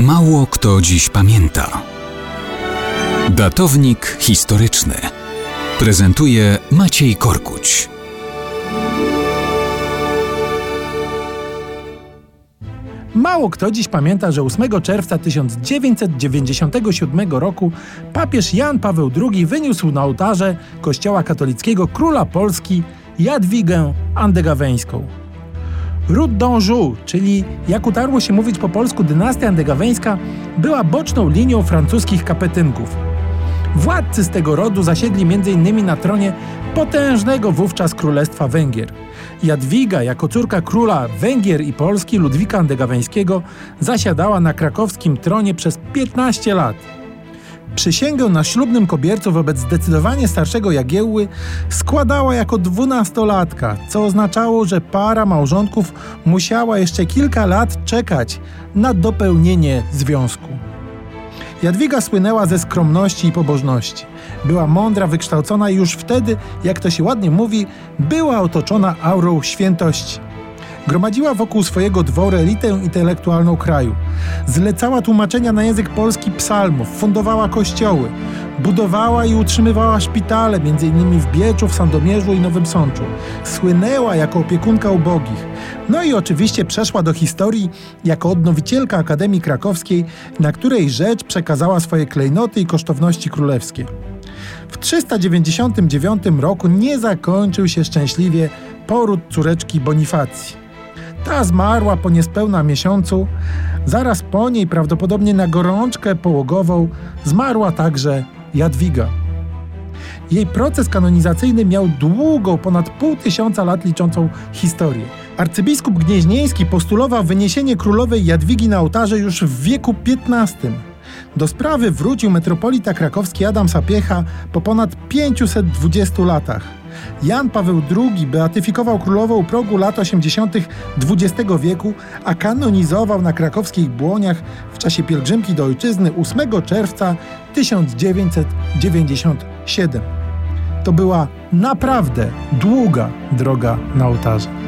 Mało kto dziś pamięta. Datownik historyczny prezentuje Maciej Korkuć. Mało kto dziś pamięta, że 8 czerwca 1997 roku papież Jan Paweł II wyniósł na ołtarze Kościoła katolickiego króla Polski Jadwigę Andegaweńską. Ród d'Anjou, czyli jak utarło się mówić po polsku dynastia andegaweńska, była boczną linią francuskich kapetynków. Władcy z tego rodu zasiedli m.in. na tronie potężnego wówczas Królestwa Węgier. Jadwiga, jako córka króla Węgier i Polski Ludwika Andegaweńskiego, zasiadała na krakowskim tronie przez 15 lat. Przysięgę na ślubnym kobiercu wobec zdecydowanie starszego Jagiełły składała jako dwunastolatka, co oznaczało, że para małżonków musiała jeszcze kilka lat czekać na dopełnienie związku. Jadwiga słynęła ze skromności i pobożności. Była mądra, wykształcona i już wtedy, jak to się ładnie mówi, była otoczona aurą świętości. Gromadziła wokół swojego dworu elitę intelektualną kraju. Zlecała tłumaczenia na język polski psalmów, fundowała kościoły, budowała i utrzymywała szpitale, m.in. w Bieczu, w Sandomierzu i Nowym Sączu. Słynęła jako opiekunka ubogich. No i oczywiście przeszła do historii jako odnowicielka Akademii Krakowskiej, na której rzecz przekazała swoje klejnoty i kosztowności królewskie. W 399 roku nie zakończył się szczęśliwie poród córeczki Bonifacji. Ta zmarła po niespełna miesiącu. Zaraz po niej, prawdopodobnie na gorączkę połogową, zmarła także Jadwiga. Jej proces kanonizacyjny miał długą, ponad pół tysiąca lat liczącą historię. Arcybiskup Gnieźnieński postulował wyniesienie królowej Jadwigi na ołtarze już w wieku XV. Do sprawy wrócił metropolita krakowski Adam Sapiecha po ponad 520 latach. Jan Paweł II beatyfikował królową progu lat 80. XX wieku, a kanonizował na krakowskich błoniach w czasie pielgrzymki do ojczyzny 8 czerwca 1997. To była naprawdę długa droga na ołtarze.